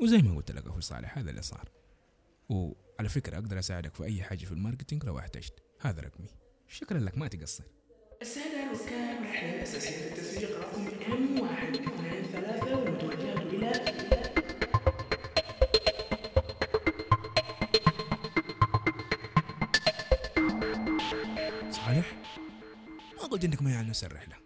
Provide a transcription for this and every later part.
وزي ما قلت لك أخوي صالح هذا اللي صار. وعلى فكرة أقدر أساعدك في أي حاجة في الماركتينج لو احتجت. هذا رقمي. شكرا لك ما تقصر. السادة الركاب رحلة أساسية التسويق رقم M واحد اثنين ثلاثة والمتوجهة إلى صالح ما قلت إنك ما يعني نفس الرحله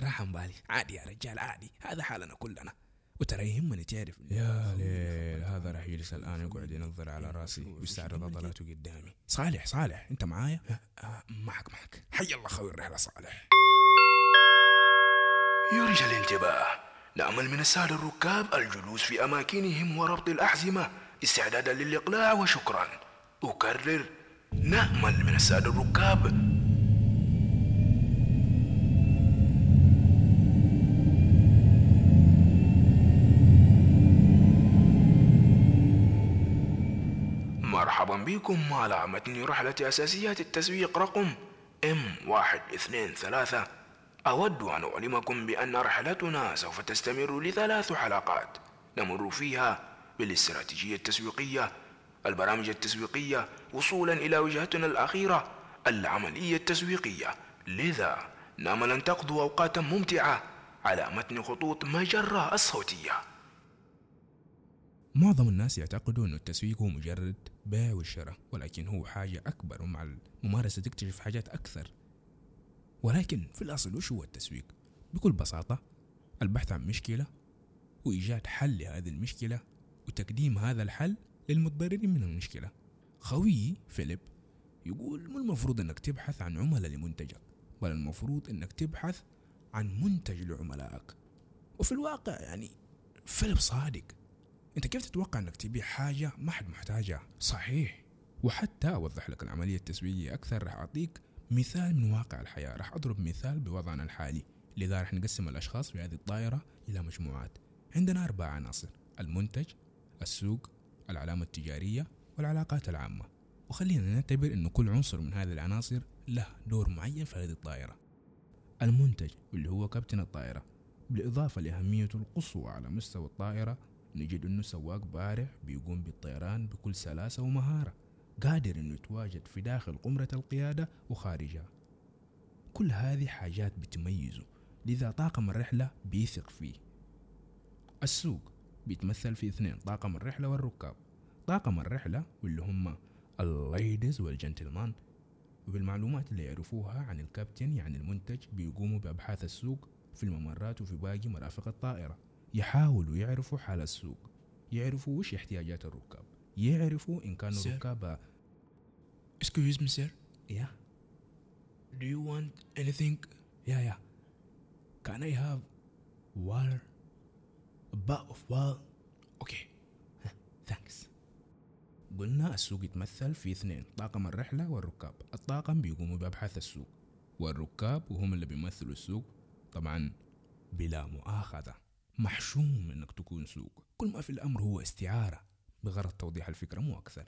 راح عن بالي عادي يا رجال عادي. هذا حالنا كلنا. وترى يهمني تعرف يا ليل هذا راح يجلس الآن يقعد ينظر على رأسي ويستعرض عضلاته قدامي. صالح صالح أنت معايا؟ آه، معك معك. حي الله خوي الرحلة صالح. يرجى الانتباه نأمل من السادة الركاب الجلوس في أماكنهم وربط الأحزمة استعدادا للإقلاع وشكرا. أكرر نأمل من السادة الركاب مرحبا بكم على متن رحلة أساسيات التسويق رقم M واحد اثنين ثلاثة أود أن أعلمكم بأن رحلتنا سوف تستمر لثلاث حلقات. نمر فيها بالاستراتيجية التسويقية البرامج التسويقية وصولا إلى وجهتنا الأخيرة العملية التسويقية. لذا نأمل أن تقضوا أوقاتا ممتعة على متن خطوط مجرة الصوتية. معظم الناس يعتقدوا أن التسويق هو مجرد بيع والشراء ولكن هو حاجة أكبر ومع الممارسة تكتشف حاجات أكثر. ولكن في الأصل وش هو التسويق؟ بكل بساطة البحث عن مشكلة وإيجاد حل لهذه المشكلة وتقديم هذا الحل للمتضررين من المشكلة. خويي فيليب يقول مو المفروض أنك تبحث عن عملاء لمنتجك بل المفروض أنك تبحث عن منتج لعملائك. وفي الواقع يعني فيليب صادق. أنت كيف تتوقع أنك تبيع حاجة ما حد محتاجها؟ صحيح. وحتى أوضح لك العملية التسويقية أكثر راح أعطيك مثال من واقع الحياة. راح أضرب مثال بوضعنا الحالي. لذا راح نقسم الأشخاص في هذه الطائرة إلى مجموعات. عندنا أربع عناصر المنتج السوق العلامة التجارية والعلاقات العامة. وخلينا نعتبر أن كل عنصر من هذه العناصر له دور معين في هذه الطائرة. المنتج واللي هو كابتن الطائرة. بالإضافة لأهميته القصوى على مستوى الطائرة نجد أنه سواق بارع بيقوم بالطيران بكل سلاسة ومهارة قادر أنه يتواجد في داخل قمرة القيادة وخارجها. كل هذه حاجات بتميزه لذا طاقم الرحلة بيثق فيه. السوق بيتمثل في اثنين طاقم الرحلة والركاب. طاقم الرحلة واللي هم الليدز والجنتلمان وبالمعلومات اللي يعرفوها عن الكابتن يعني المنتج بيقوموا بأبحاث السوق في الممرات وفي باقي مرافق الطائرة. يحاولوا يعرفوا حال السوق يعرفوا وش احتياجات الركاب يعرفوا إن كانوا. الركاب Excuse me sir. يا Do you want anything? يا يا Can I have water? A bottle of water? Okay. ثانكس قلنا السوق يتمثل في اثنين طاقم الرحلة والركاب. الطاقم بيقوموا بأبحاث السوق والركاب وهم اللي بيمثلوا السوق طبعا بلا مؤاخذة. محشوم إنك تكون سوق. كل ما في الأمر هو استعارة. بغرض توضيح الفكرة مو أكثر.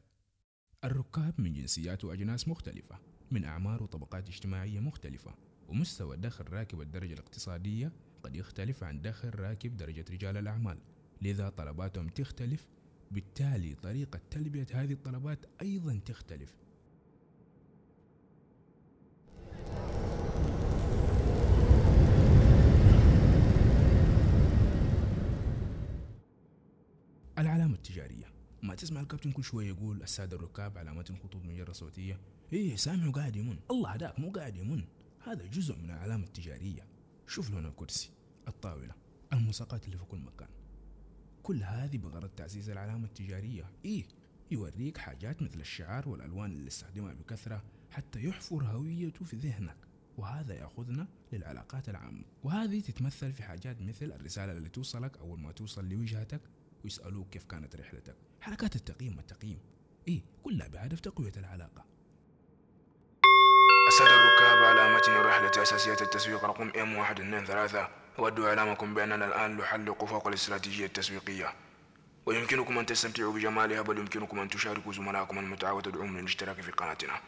الركاب من جنسيات وأجناس مختلفة من أعمار وطبقات اجتماعية مختلفة ومستوى دخل راكب الدرجة الاقتصادية قد يختلف عن دخل راكب درجة رجال الأعمال. لذا طلباتهم تختلف بالتالي طريقة تلبية هذه الطلبات أيضا تختلف العلامة التجارية ما تسمع الكابتن كل شوية يقول السادة الركاب علامات خطوط مجرة صوتية. إيه سامعه قاعد يمن. الله هداك مو قاعد يمن. هذا جزء من العلامة التجارية. شوف لون الكرسي الطاولة الملصقات اللي في كل مكان. كل هذه بغرض تعزيز العلامة التجارية. إيه يوريك حاجات مثل الشعار والألوان اللي استخدمها بكثرة حتى يحفر هويته في ذهنك. وهذا يأخذنا للعلاقات العامة. وهذه تتمثل في حاجات مثل الرسالة اللي توصلك أول ما توصل لوجهتك. ويسألوك كيف كانت رحلتك. حركات التقييم والتقييم. إيه كلها بهدف تقوية العلاقة. السادة الركاب على متن رحلة أساسية التسويق رقم ام واحد اثنين ثلاثة أود إعلامكم بأننا الآن نحلق فوق الاستراتيجية التسويقية. ويمكنكم أن تستمتعوا بجمالها بل يمكنكم أن تشاركوا زملائكم المتعة وتدعوهم للاشتراك في قناتنا.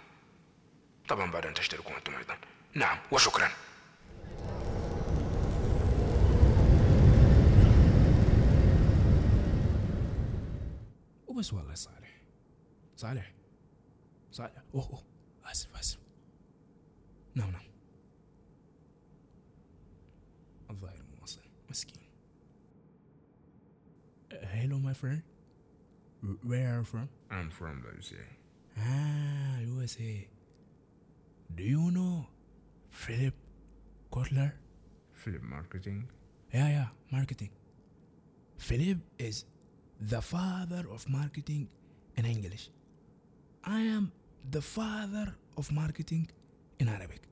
طبعا بعد أن تشتركوا أنتم أيضا. نعم وشكرا. بس والله صالح صالح صالح اوه اوه اسف اسف نعم نعم الظاهر مو واصل مسكين هلو ماي فريند where are you from I'm from the USA. ah USA do you know Philip Kotler Philip Marketing. Yeah, yeah, marketing. Philip is the father of marketing in English. I am the father of marketing in Arabic.